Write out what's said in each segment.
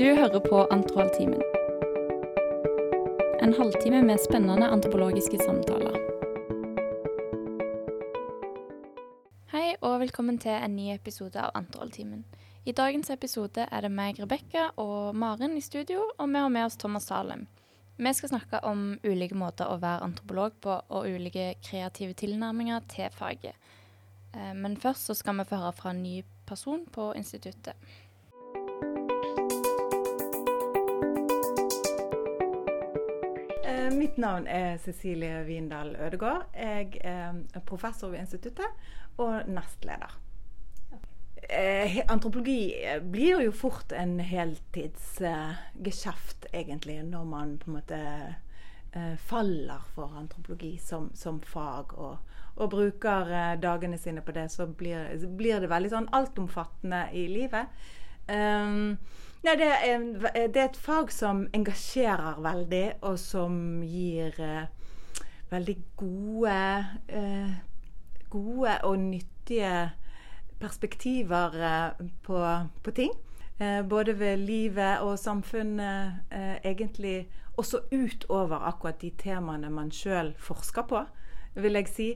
Du hører på Antroaltimen, En halvtime med spennende antropologiske samtaler. Hei og velkommen til en ny episode av Antroaltimen. I dagens episode er det meg, Rebekka og Maren i studio, og vi har med oss Thomas Salem. Vi skal snakke om ulike måter å være antropolog på, og ulike kreative tilnærminger til faget. Eh, Men først så skal vi få høre fra en ny person på instituttet. Mitt navn er Cecilie Wiendal Ødegård. Jeg eh, er professor ved instituttet og nestleder. Eh, Antropologi eh, blir jo fort en heltidsgeskjeft, egentlig, når man på en måte eh, faller for antropologi som, som fag og, og bruker eh, dagene sine på det, så blir, blir det veldig sånn altomfattende i livet. Um, Nei, det er, en- det er et fag som engasjerer veldig, og som gir eh, veldig gode, eh, gode og nyttige perspektiver eh, på, på ting. Eh, både ved livet og samfunnet, eh, egentlig også utover akkurat de temaene man sjøl forsker på, vil jeg si.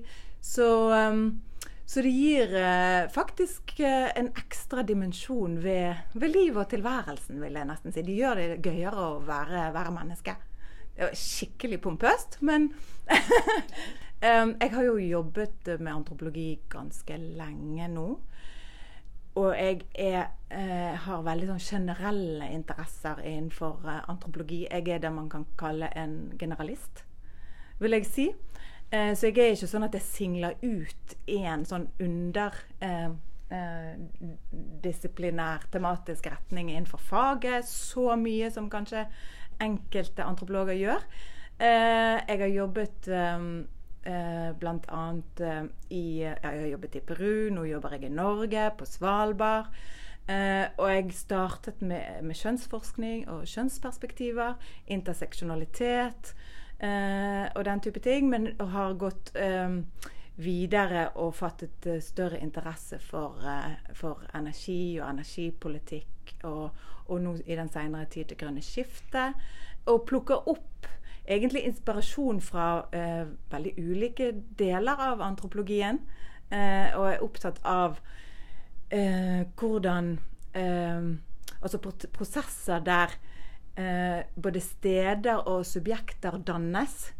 Så, eh, så det gir eh, faktisk eh, en ekstra dimensjon ved, ved livet og tilværelsen, vil jeg nesten si. Det gjør det gøyere å være, være menneske. Det var skikkelig pompøst, men um, Jeg har jo jobbet med antropologi ganske lenge nå. Og jeg er, eh, har veldig sånn generelle interesser innenfor eh, antropologi. Jeg er det man kan kalle en generalist, vil jeg si. Eh, så jeg er ikke sånn at jeg singler ut én sånn under eh, eh, disiplinær tematisk retning innenfor faget så mye som kanskje enkelte antropologer gjør. Jeg har jobbet eh, eh, i Jeg har jobbet i Peru, nå jobber jeg i Norge, på Svalbard. Og jeg startet med, med kjønnsforskning og kjønnsperspektiver, interseksjonalitet eh, og den type ting, men har gått eh, videre og fattet eh, større interesse for, eh, for energi og energipolitikk, og, og nå i den senere tid det grønne skiftet. Og plukker opp egentlig inspirasjon fra eh, veldig ulike deler av antropologien, eh, og er opptatt av eh, hvordan eh, Altså prosesser der eh, både steder og subjekter dannes.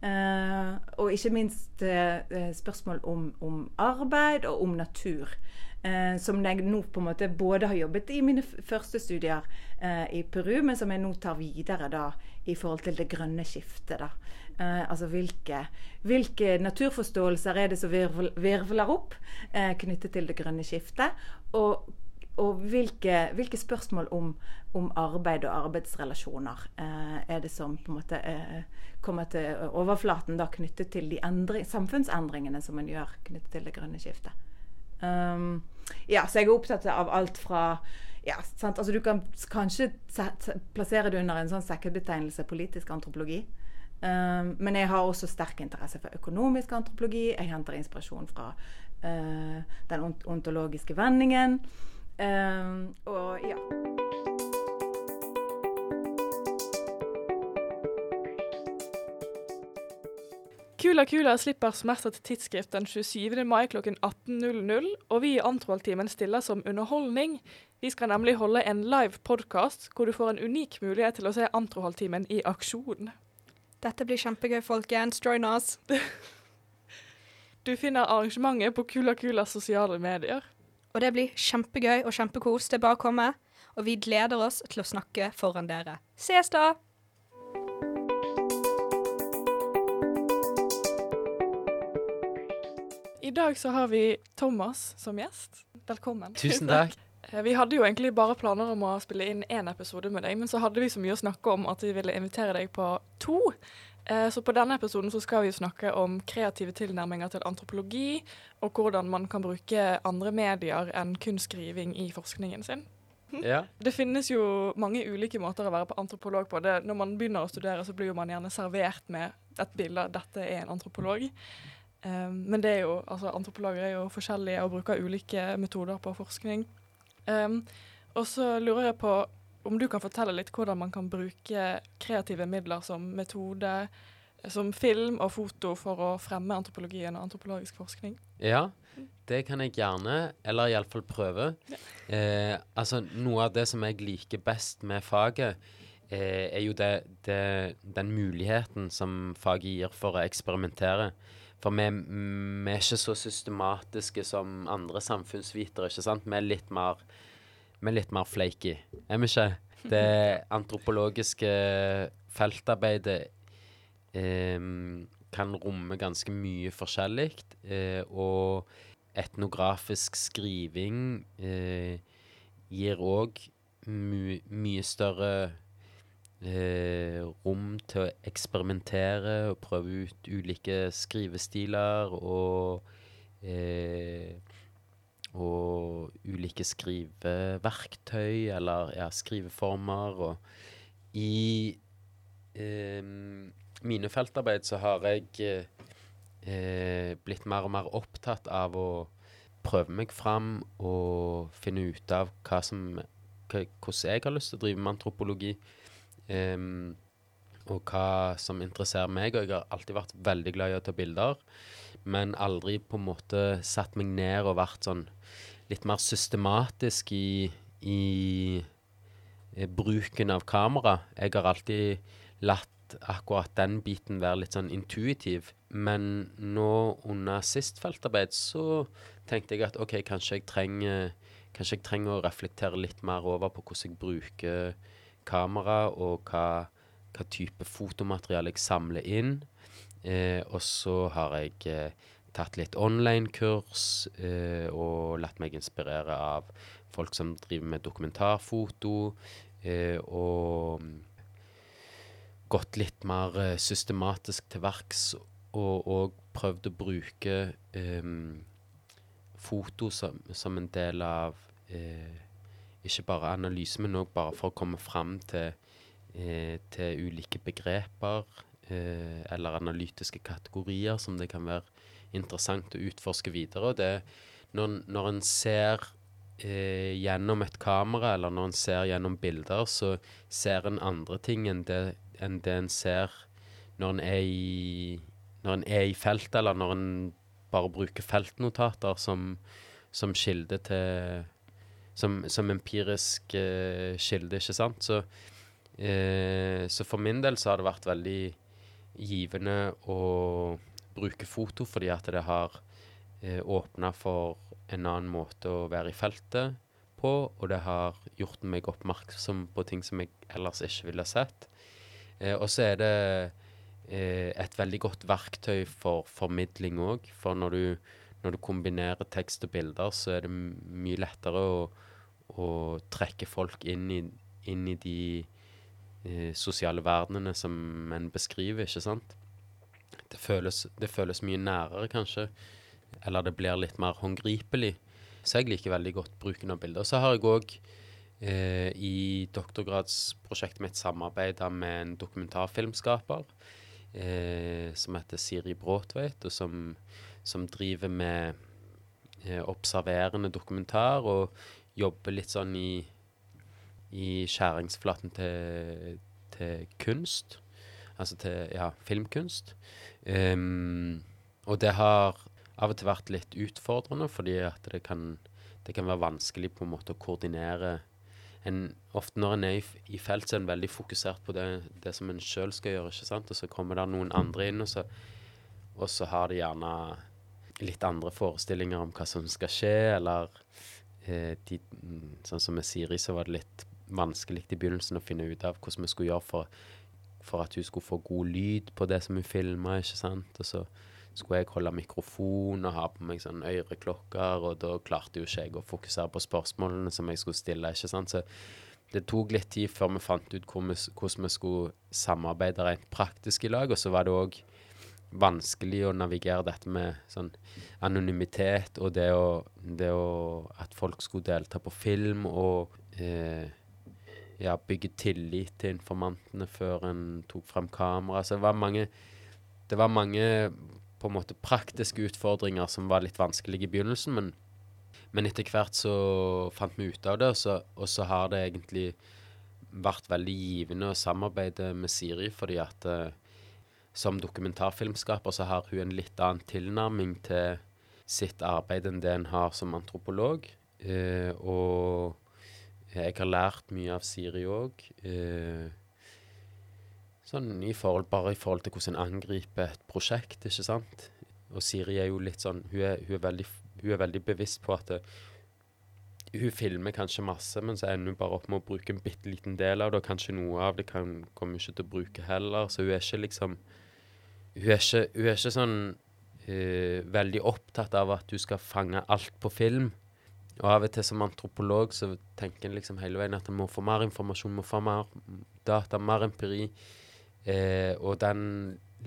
Eh, og ikke minst eh, eh, spørsmål om, om arbeid og om natur. Eh, som jeg nå på en måte både har jobbet i mine første studier eh, i Peru, men som jeg nå tar videre da i forhold til det grønne skiftet. da. Eh, altså hvilke, hvilke naturforståelser er det som virvler opp eh, knyttet til det grønne skiftet? Og, og hvilke, hvilke spørsmål om, om arbeid og arbeidsrelasjoner eh, er det som på en måte eh, kommer til overflaten da knyttet til de endring, samfunnsendringene som man gjør knyttet til det grønne skiftet? Um, ja, så jeg er opptatt av alt fra ja? Altså, du kan kanskje se- se- plassere det under en sånn sekkebetegnelse politisk antropologi. Um, men jeg har også sterk interesse for økonomisk antropologi. Jeg henter inspirasjon fra uh, den ont ontologiske vendingen. Um, og ja. Kula Kula slipper smerter til tidsskrift den 27. mai klokken 18.00, og vi i Antroaltimen stiller som underholdning. Vi skal nemlig holde en live podkast hvor du får en unik mulighet til å se Antrohaltimen i aksjon. Dette blir kjempegøy, folkens. Join us. Du finner arrangementet på Kula Kulas sosiale medier. Og det blir kjempegøy og kjempekos. Det er bare å komme. Og vi gleder oss til å snakke foran dere. Ses da! I dag så har vi Thomas som gjest. Velkommen. Tusen takk. Eh, Vi hadde jo egentlig bare planer om å spille inn én episode med deg, men så hadde vi så mye å snakke om at vi ville invitere deg på to. Eh, Så på denne episoden så skal vi snakke om kreative tilnærminger til antropologi, og hvordan man kan bruke andre medier enn kun skriving i forskningen sin. Ja. Det finnes jo mange ulike måter å være på antropolog på. Det, når man begynner å studere, så blir man gjerne servert med et bilde av dette er en antropolog. Um, men det er jo, altså, antropologer er jo forskjellige og bruker ulike metoder på forskning. Um, og så lurer jeg på om du kan fortelle litt hvordan man kan bruke kreative midler som metode, som film og foto for å fremme antropologien og antropologisk forskning? Ja, det kan jeg gjerne, eller iallfall prøve. Eh, altså, noe av det som jeg liker best med faget, eh, er jo det, det, den muligheten som faget gir for å eksperimentere. For vi, vi er ikke så systematiske som andre samfunnsvitere, ikke sant? Vi er litt mer, er litt mer flaky, er vi ikke? Det antropologiske feltarbeidet eh, kan romme ganske mye forskjellig. Eh, og etnografisk skriving eh, gir òg my mye større eh, rom til å eksperimentere og prøve ut ulike skrivestiler og eh, og ulike skriveverktøy eller ja, skriveformer. Og i eh, mine feltarbeid så har jeg eh, blitt mer og mer opptatt av å prøve meg fram og finne ut av hva som, hva, hvordan jeg har lyst til å drive med antropologi. Um, og hva som interesserer meg. Og jeg har alltid vært veldig glad i å ta bilder, men aldri på en måte satt meg ned og vært sånn litt mer systematisk i, i, i bruken av kamera. Jeg har alltid latt akkurat den biten være litt sånn intuitiv. Men nå under sist feltarbeid så tenkte jeg at OK, kanskje jeg trenger, kanskje jeg trenger å reflektere litt mer over på hvordan jeg bruker kamera, og hva, hva type fotomateriale jeg samler inn. Eh, og så har jeg eh, tatt litt online-kurs eh, og latt meg inspirere av folk som driver med dokumentarfoto, eh, og gått litt mer eh, systematisk til verks og, og prøvd å bruke um, foto som, som, en del av ikke bare analyse, men òg bare for å komme fram til, til ulike begreper eller analytiske kategorier som det kan være interessant å utforske videre. Det når, når en ser gjennom et kamera, eller når en ser gjennom bilder, så ser en andre ting enn det, enn det en ser når en er i når en er i felt, eller når en bare bruker feltnotater som, som kilde til Som, som empirisk kilde, ikke sant. Så, eh, så, for min del så har det vært veldig givende å bruke foto, fordi at det har eh, åpna for en annen måte å være i feltet på, og det har gjort meg oppmerksom på ting som jeg ellers ikke ville sett. Eh, og så er det eh, et veldig godt verktøy for formidling òg. For når du, når du, kombinerer tekst og bilder, så er det mye lettere å, å trekke folk inn i, inn i de sosiale verdenene som en beskriver, ikke sant. Det føles, det føles mye nærere, kanskje. Eller det blir litt mer håndgripelig. Så jeg liker veldig godt bruken av bilder. Så har jeg òg eh, i doktorgradsprosjektet mitt samarbeida med en dokumentarfilmskaper eh, som heter Siri Bråtveit, og som, som driver med eh, observerende dokumentar og jobber litt sånn i, i skjæringsflaten til, til, kunst. Altså til ja, filmkunst. Um, og det har av og til vært litt utfordrende, fordi at det kan, det kan være vanskelig på en måte å koordinere en, ofte når en er i, i, felt, så er en veldig fokusert på det, det som en sjøl skal gjøre. ikke sant? Og så kommer det noen andre inn, og så, og så, har de gjerne litt andre forestillinger om hva som skal skje, eller eh, de, Sånn som med Siri, så var det litt vanskelig i begynnelsen å finne ut av hvordan vi skulle gjøre for, for at hun skulle få god lyd på det som hun filma, ikke sant. Og så skulle jeg holde mikrofon og ha på meg sånn øreklokker, og da klarte jo ikke jeg å fokusere på spørsmålene som jeg skulle stille. ikke sant? Så det tok litt tid før vi fant ut hvordan vi skulle samarbeide rent praktisk i lag. Og så var det òg vanskelig å navigere dette med sånn anonymitet og det å, det å At folk skulle delta på film og eh, ja, bygge tillit til informantene før en tok frem kamera. Så det var mange det var mange på en måte praktiske utfordringer som var litt vanskelige i begynnelsen, men, men etter hvert så fant vi ut av det, og så, og så har det egentlig vært veldig givende å samarbeide med Siri, fordi at uh, som dokumentarfilmskaper så har hun en litt annen tilnærming til sitt arbeid enn det en har som antropolog. Uh, og jeg har lært mye av Siri òg. Eh, sånn i forhold, bare i forhold til hvordan en angriper et prosjekt, ikke sant. Og Siri er jo litt sånn Hun er, hun er, veldig, hun er veldig bevisst på at det, hun filmer kanskje masse, men så ender hun bare opp med å bruke en bitte liten del av det. Og kanskje noe av det kan, kommer hun ikke til å bruke heller. Så hun er ikke liksom Hun er ikke, hun er ikke sånn uh, veldig opptatt av at du skal fange alt på film. Og av og til som antropolog så tenker en liksom hele veien at en må få mer informasjon, må få mer data, mer empiri. Eh, og den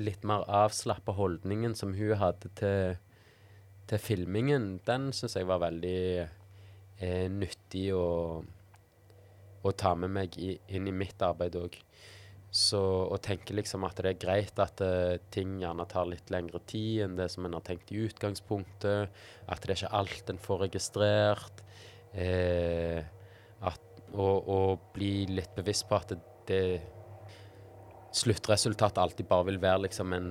litt mer avslappa holdningen som hun hadde til, til filmingen, den syns jeg var veldig eh, nyttig å, å ta med meg i, inn i mitt arbeid òg. Så å tenke liksom at det er greit at uh, ting gjerne tar litt lengre tid enn det som en har tenkt i utgangspunktet. At det er ikke alt en får registrert. Eh, at, og, og, bli litt bevisst på at det, det sluttresultatet alltid bare vil være liksom en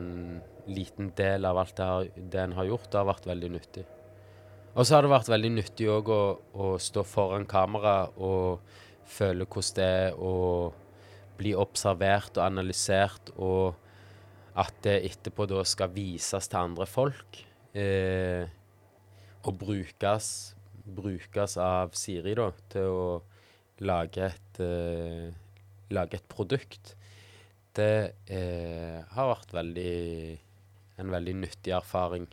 liten del av alt det, her, det en har gjort. Det har vært veldig nyttig. Og så har det vært veldig nyttig òg å, å, stå foran kamera og føle hvordan det er å bli observert og analysert, og at det etterpå da skal vises til andre folk. Eh, og brukes, brukes av Siri da, til å lage et, eh, lage et produkt. Det eh, har vært veldig, en veldig nyttig erfaring.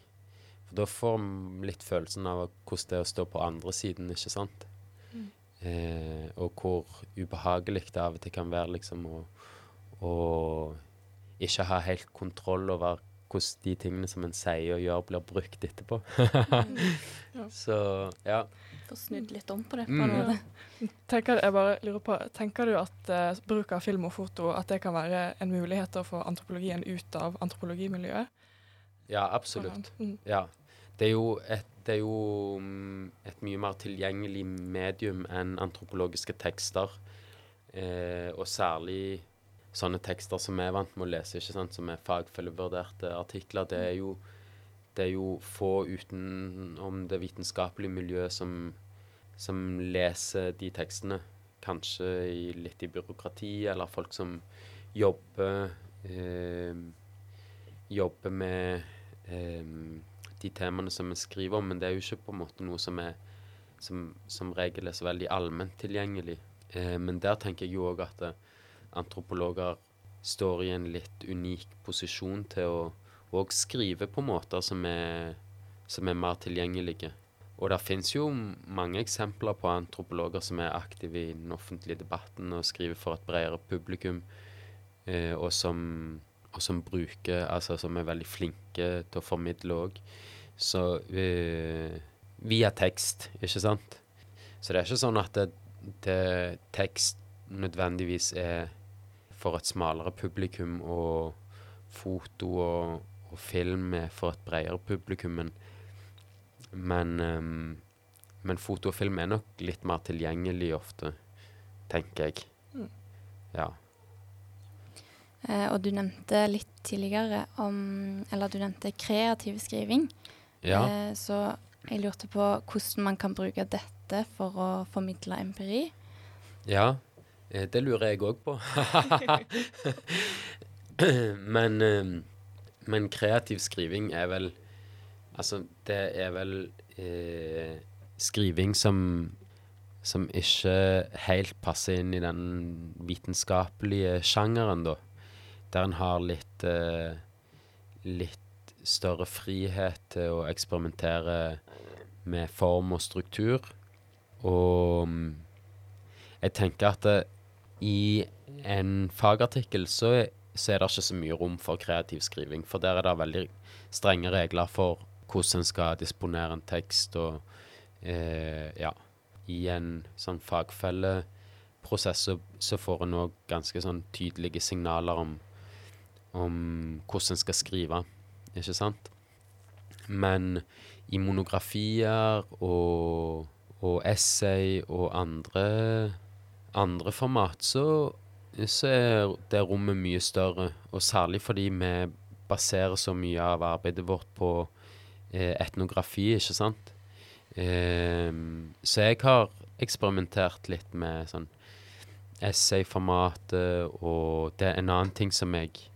For da får vi litt følelsen av hvordan det er å stå på andre siden, ikke sant. Eh, og hvor ubehagelig det av og til kan være liksom å, å ikke ha helt kontroll over hvordan de tingene som en sier og gjør, blir brukt etterpå. ja. Så ja. Få snudd litt om på det. på mm. Tenker, jeg bare lurer på, tenker du at uh, bruk av film og foto at det kan være en mulighet til å få antropologien ut av antropologimiljøet? Ja, absolutt. Mm. Ja. Det er jo et det er jo mm, et mye mer tilgjengelig medium enn antropologiske tekster. Eh, og særlig sånne tekster som vi er vant med å lese, ikke sant? som er fagfellevurderte artikler. Det er jo, det er jo få utenom det vitenskapelige miljøet som, som leser de tekstene. Kanskje i, litt i byråkrati, eller folk som jobber eh, Jobber med eh, de temaene som vi skriver om, men det er jo ikke på en måte noe som er som, som regel er så veldig allment tilgjengelig. Eh, men der tenker jeg jo òg at eh, antropologer står i en litt unik posisjon til å òg skrive på måter som er, som er mer tilgjengelige. Og det finnes jo mange eksempler på antropologer som er aktive i den offentlige debatten og skriver for et bredere publikum, eh, og som og som bruker Altså som er veldig flinke til å formidle òg. Så uh, via tekst, ikke sant? Så det er ikke sånn at det, det tekst nødvendigvis er for et smalere publikum, og foto og, og film er for et bredere publikum, men men, um, men foto og film er nok litt mer tilgjengelig ofte, tenker jeg. Mm. Ja. Eh, og du nevnte litt tidligere om Eller du nevnte kreativ skriving. Ja. Eh, så jeg lurte på hvordan man kan bruke dette for å formidle empiri. Ja, eh, det lurer jeg òg på. men, men, kreativ skriving er vel Altså, det er vel eh, skriving som som ikke helt passer inn i den vitenskapelige sjangeren, da der en har litt, eh, litt større frihet til å eksperimentere med form og struktur. Og mm, jeg tenker at det, eh, i en fagartikkel så, så, er det ikke så mye rom for kreativ skriving. For der er det veldig strenge regler for hvordan en skal disponere en tekst. Og eh, ja, i en sånn fagfelleprosess så, så får en òg ganske sånn tydelige signaler om om hvordan en skal skrive, ikke sant? Men i monografier og, og essay og andre andre format, så, så er det rommet mye større. Og særlig fordi vi baserer så mye av arbeidet vårt på eh, etnografi, ikke sant. Eh, så jeg har eksperimentert litt med sånn essayformatet, og det er en annen ting som jeg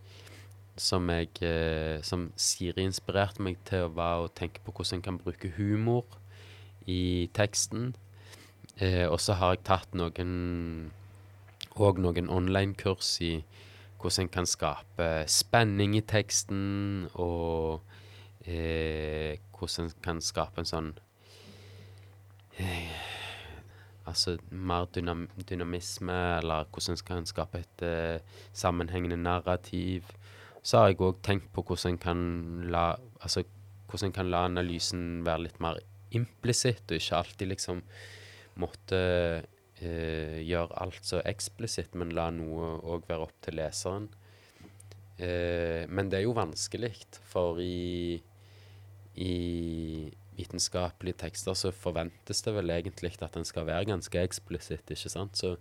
som jeg eh, Som Siri inspirerte meg til, var å tenke på hvordan en kan bruke humor i teksten. Eh, og så har jeg tatt noen og noen online-kurs i hvordan en kan skape spenning i teksten, og eh, hvordan en kan skape en sånn eh, Altså mer dynam dynamisme, eller hvordan en kan skape et eh, sammenhengende narrativ. Så har jeg òg tenkt på hvordan en kan la Altså hvordan en kan la analysen være litt mer implisitt, og ikke alltid liksom måtte eh, gjøre alt så eksplisitt, men la noe òg være opp til leseren. Eh, men det er jo vanskelig, for i, i vitenskapelige tekster så forventes det vel egentlig at den skal være ganske eksplisitt, ikke sant? Så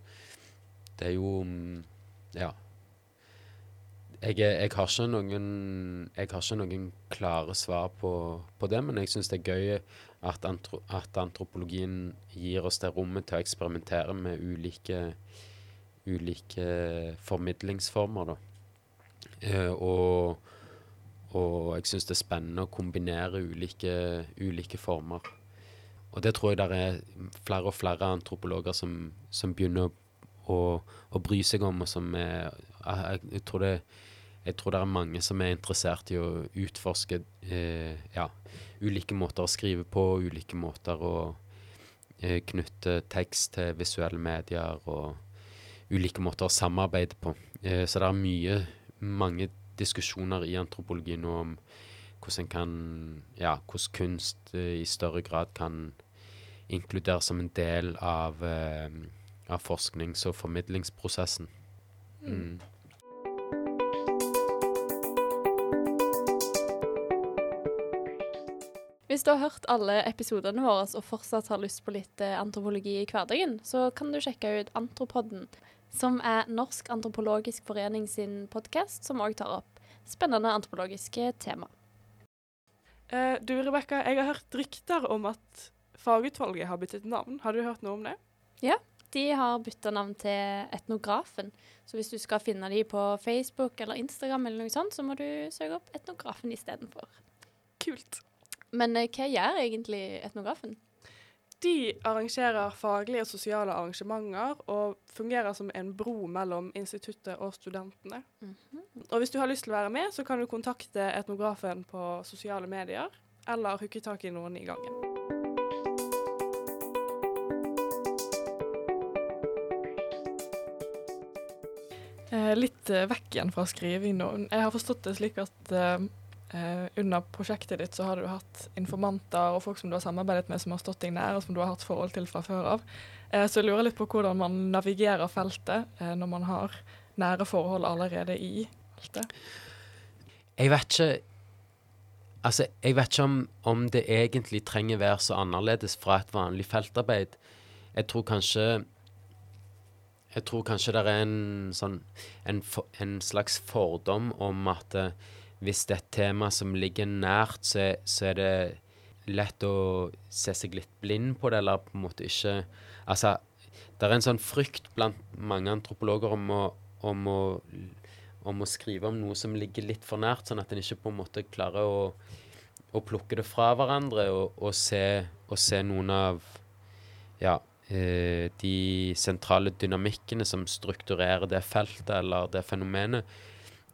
det er jo mm, Ja. Jeg, jeg, har ikke noen, jeg har ikke noen klare svar på, på det, men jeg syns det er gøy at, antro, at, antropologien gir oss det rommet til å eksperimentere med ulike, ulike formidlingsformer. Eh, og, og, jeg syns det er spennende å kombinere ulike, ulike, former. Og det tror jeg det er flere og flere antropologer som, som begynner å, å, bry seg om, og som er jeg, jeg tror det jeg tror det er mange som er interessert i å utforske eh, ja, ulike måter å skrive på, ulike måter å eh, knytte tekst til visuelle medier, og ulike måter å samarbeide på. Eh, så det er mye, mange diskusjoner i antropologi nå om hvordan kan, ja, hvordan kunst eh, i større grad kan inkluderes som en del av, eh, av forsknings- og formidlingsprosessen. Mm. Hvis du har hørt alle episodene våre og fortsatt har lyst på litt eh, antropologi i hverdagen, så kan du sjekke ut Antropodden, som er Norsk antropologisk forening sin podkast, som òg tar opp spennende antropologiske tema. Uh, du Rebekka, jeg har hørt rykter om at fagutvalget har byttet navn. Har du hørt noe om det? Ja, de har bytta navn til Etnografen. Så hvis du skal finne de på Facebook eller Instagram, eller noe sånt, så må du søke opp Etnografen istedenfor. Kult. Men eh, hva gjør egentlig etnografen? De arrangerer faglige og sosiale arrangementer og fungerer som en bro mellom instituttet og studentene. Mm -hmm. Og hvis du har lyst til å være med, så kan du kontakte etnografen på sosiale medier, eller hooke tak i noen i gangen. Eh, litt eh, vekk igjen fra skriving nå. Jeg har forstått det slik at Uh, under prosjektet ditt så har du hatt informanter og folk som du har samarbeidet med som har stått deg nær, og som du har hatt forhold til fra før av. Uh, så jeg lurer litt på hvordan man navigerer feltet uh, når man har nære forhold allerede i feltet. Jeg vet ikke Altså, jeg vet ikke om, om det egentlig trenger være så annerledes fra et vanlig feltarbeid. Jeg tror kanskje Jeg tror kanskje det er en sånn en, en slags fordom om at hvis det er et tema som ligger nært, så, så, er det lett å se seg litt blind på det, eller på en måte ikke Altså, det er en sånn frykt blant mange antropologer om å, om å, om å skrive om noe som ligger litt for nært, sånn at en ikke på en måte klarer å, å plukke det fra hverandre og, og, se, og se, noen av ja, eh, de sentrale dynamikkene som strukturerer det feltet eller det fenomenet.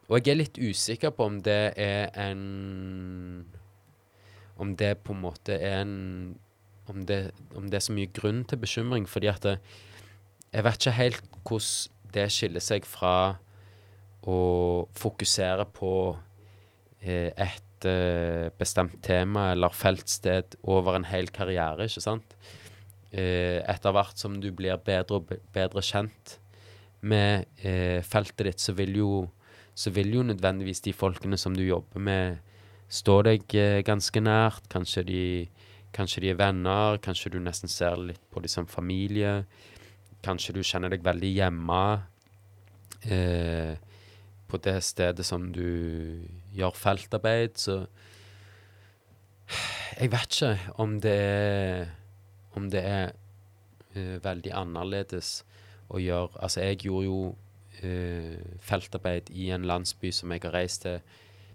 Og jeg er litt usikker på om det er en Om det på en måte er en Om det, om det er så mye grunn til bekymring, fordi at det, jeg vet ikke helt hvordan det skiller seg fra å fokusere på eh, et eh, bestemt tema eller feltsted over en hel karriere, ikke sant? Eh, etter hvert som du blir bedre og bedre kjent med eh, feltet ditt, så vil jo så vil jo nødvendigvis de folkene som du jobber med, stå deg eh, ganske nært. Kanskje de, kanskje de, er venner, kanskje du nesten ser litt på dem som familie. kanskje du kjenner deg veldig hjemme eh, på det stedet som du gjør feltarbeid, så Jeg vet ikke om det er Om det er eh, veldig annerledes å gjøre Altså, jeg gjorde jo feltarbeid i en landsby som jeg har reist til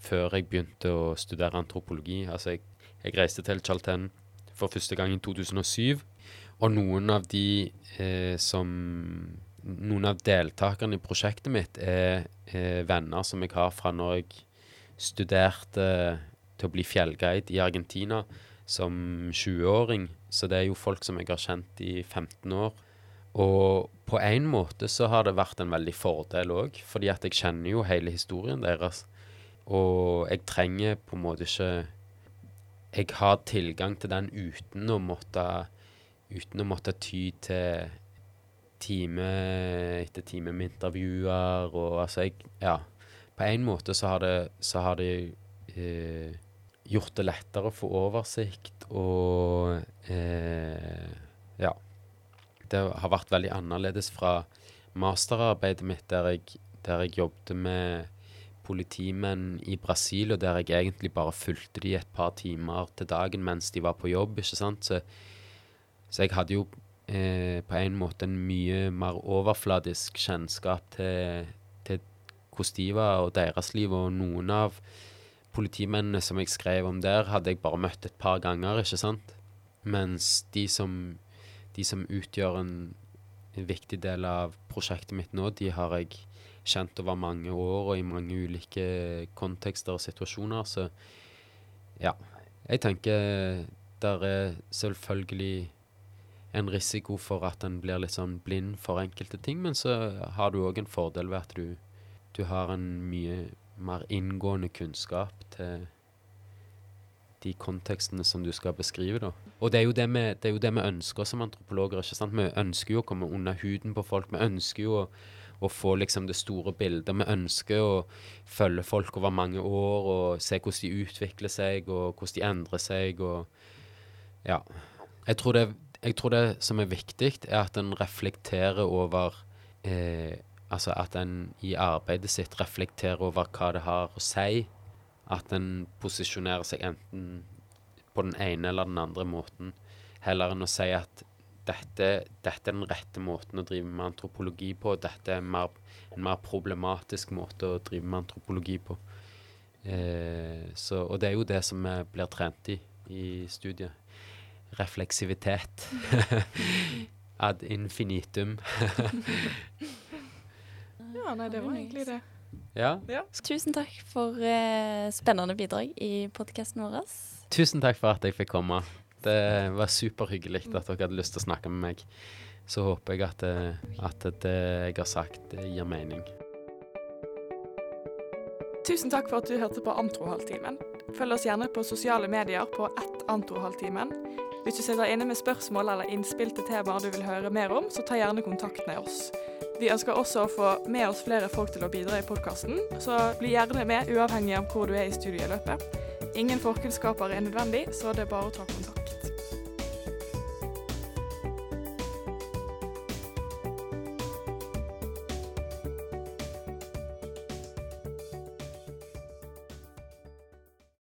før jeg begynte å studere antropologi. Altså, jeg, jeg reiste til Chalten for første gang i 2007. Og noen av de eh, som Noen av deltakerne i prosjektet mitt er, er venner som jeg har fra når jeg studerte til å bli fjellguide i Argentina som 20-åring. Så det er jo folk som jeg har kjent i 15 år. Og på en måte så har det vært en veldig fordel òg, fordi at jeg kjenner jo hele historien deres. Og jeg trenger på en måte ikke Jeg har tilgang til den uten å måtte Uten å måtte ty til time etter time med intervjuer og altså jeg Ja. På en måte så har det, så har det eh, gjort det lettere å få oversikt og eh, Ja. Det har vært veldig annerledes fra masterarbeidet mitt, der jeg, der jeg jobbet med politimenn i Brasil, og der jeg egentlig bare fulgte de et par timer til dagen mens de var på jobb. ikke sant? Så, så jeg hadde jo eh, på en måte en mye mer overfladisk kjennskap til, til hvordan de var og deres liv, og noen av politimennene som jeg skrev om der, hadde jeg bare møtt et par ganger, ikke sant? Mens de som, de som utgjør en, en viktig del av prosjektet mitt nå, de har jeg kjent over mange år og i mange ulike kontekster og situasjoner. Så ja. Jeg tenker der er selvfølgelig en risiko for at en blir litt sånn blind for enkelte ting, men så har du òg en fordel ved at du, du har en mye mer inngående kunnskap til de kontekstene som du skal beskrive. da. Og det er, jo det, vi, det er jo det vi ønsker som antropologer. ikke sant? Vi ønsker jo å komme under huden på folk. Vi ønsker jo å, å få liksom det store bildet. Vi ønsker å følge folk over mange år og se hvordan de utvikler seg, og hvordan de endrer seg. og ja. Jeg tror det, jeg tror det som er viktig, er at en reflekterer over eh, Altså at en i arbeidet sitt reflekterer over hva det har å si. At en posisjonerer seg enten på den ene eller den andre måten, heller enn å si at dette, dette er den rette måten å drive med antropologi på, dette er mer, en mer problematisk måte å drive med antropologi på. Eh, så, og det er jo det som vi blir trent i i studiet. Refleksivitet. Ad infinitum. Ja, nei, det var egentlig det. Ja. Tusen takk for eh, spennende bidrag i podkasten vår. Tusen takk for at jeg fikk komme. Det var superhyggelig at dere hadde lyst til å snakke med meg. Så håper jeg at det, at det jeg har sagt, gir mening. Tusen takk for at du hørte på Antrohalvtimen. Følg oss gjerne på sosiale medier på ett Antrohalvtimen. Hvis du sitter inne med spørsmål eller innspill til temaer du vil høre mer om, så ta gjerne kontakt med oss. Vi ønsker også å få med oss flere folk til å bidra i podkasten, så bli gjerne med uavhengig av hvor du er i studieløpet. Ingen forkunnskaper er nødvendig, så det er bare å ta kontakt.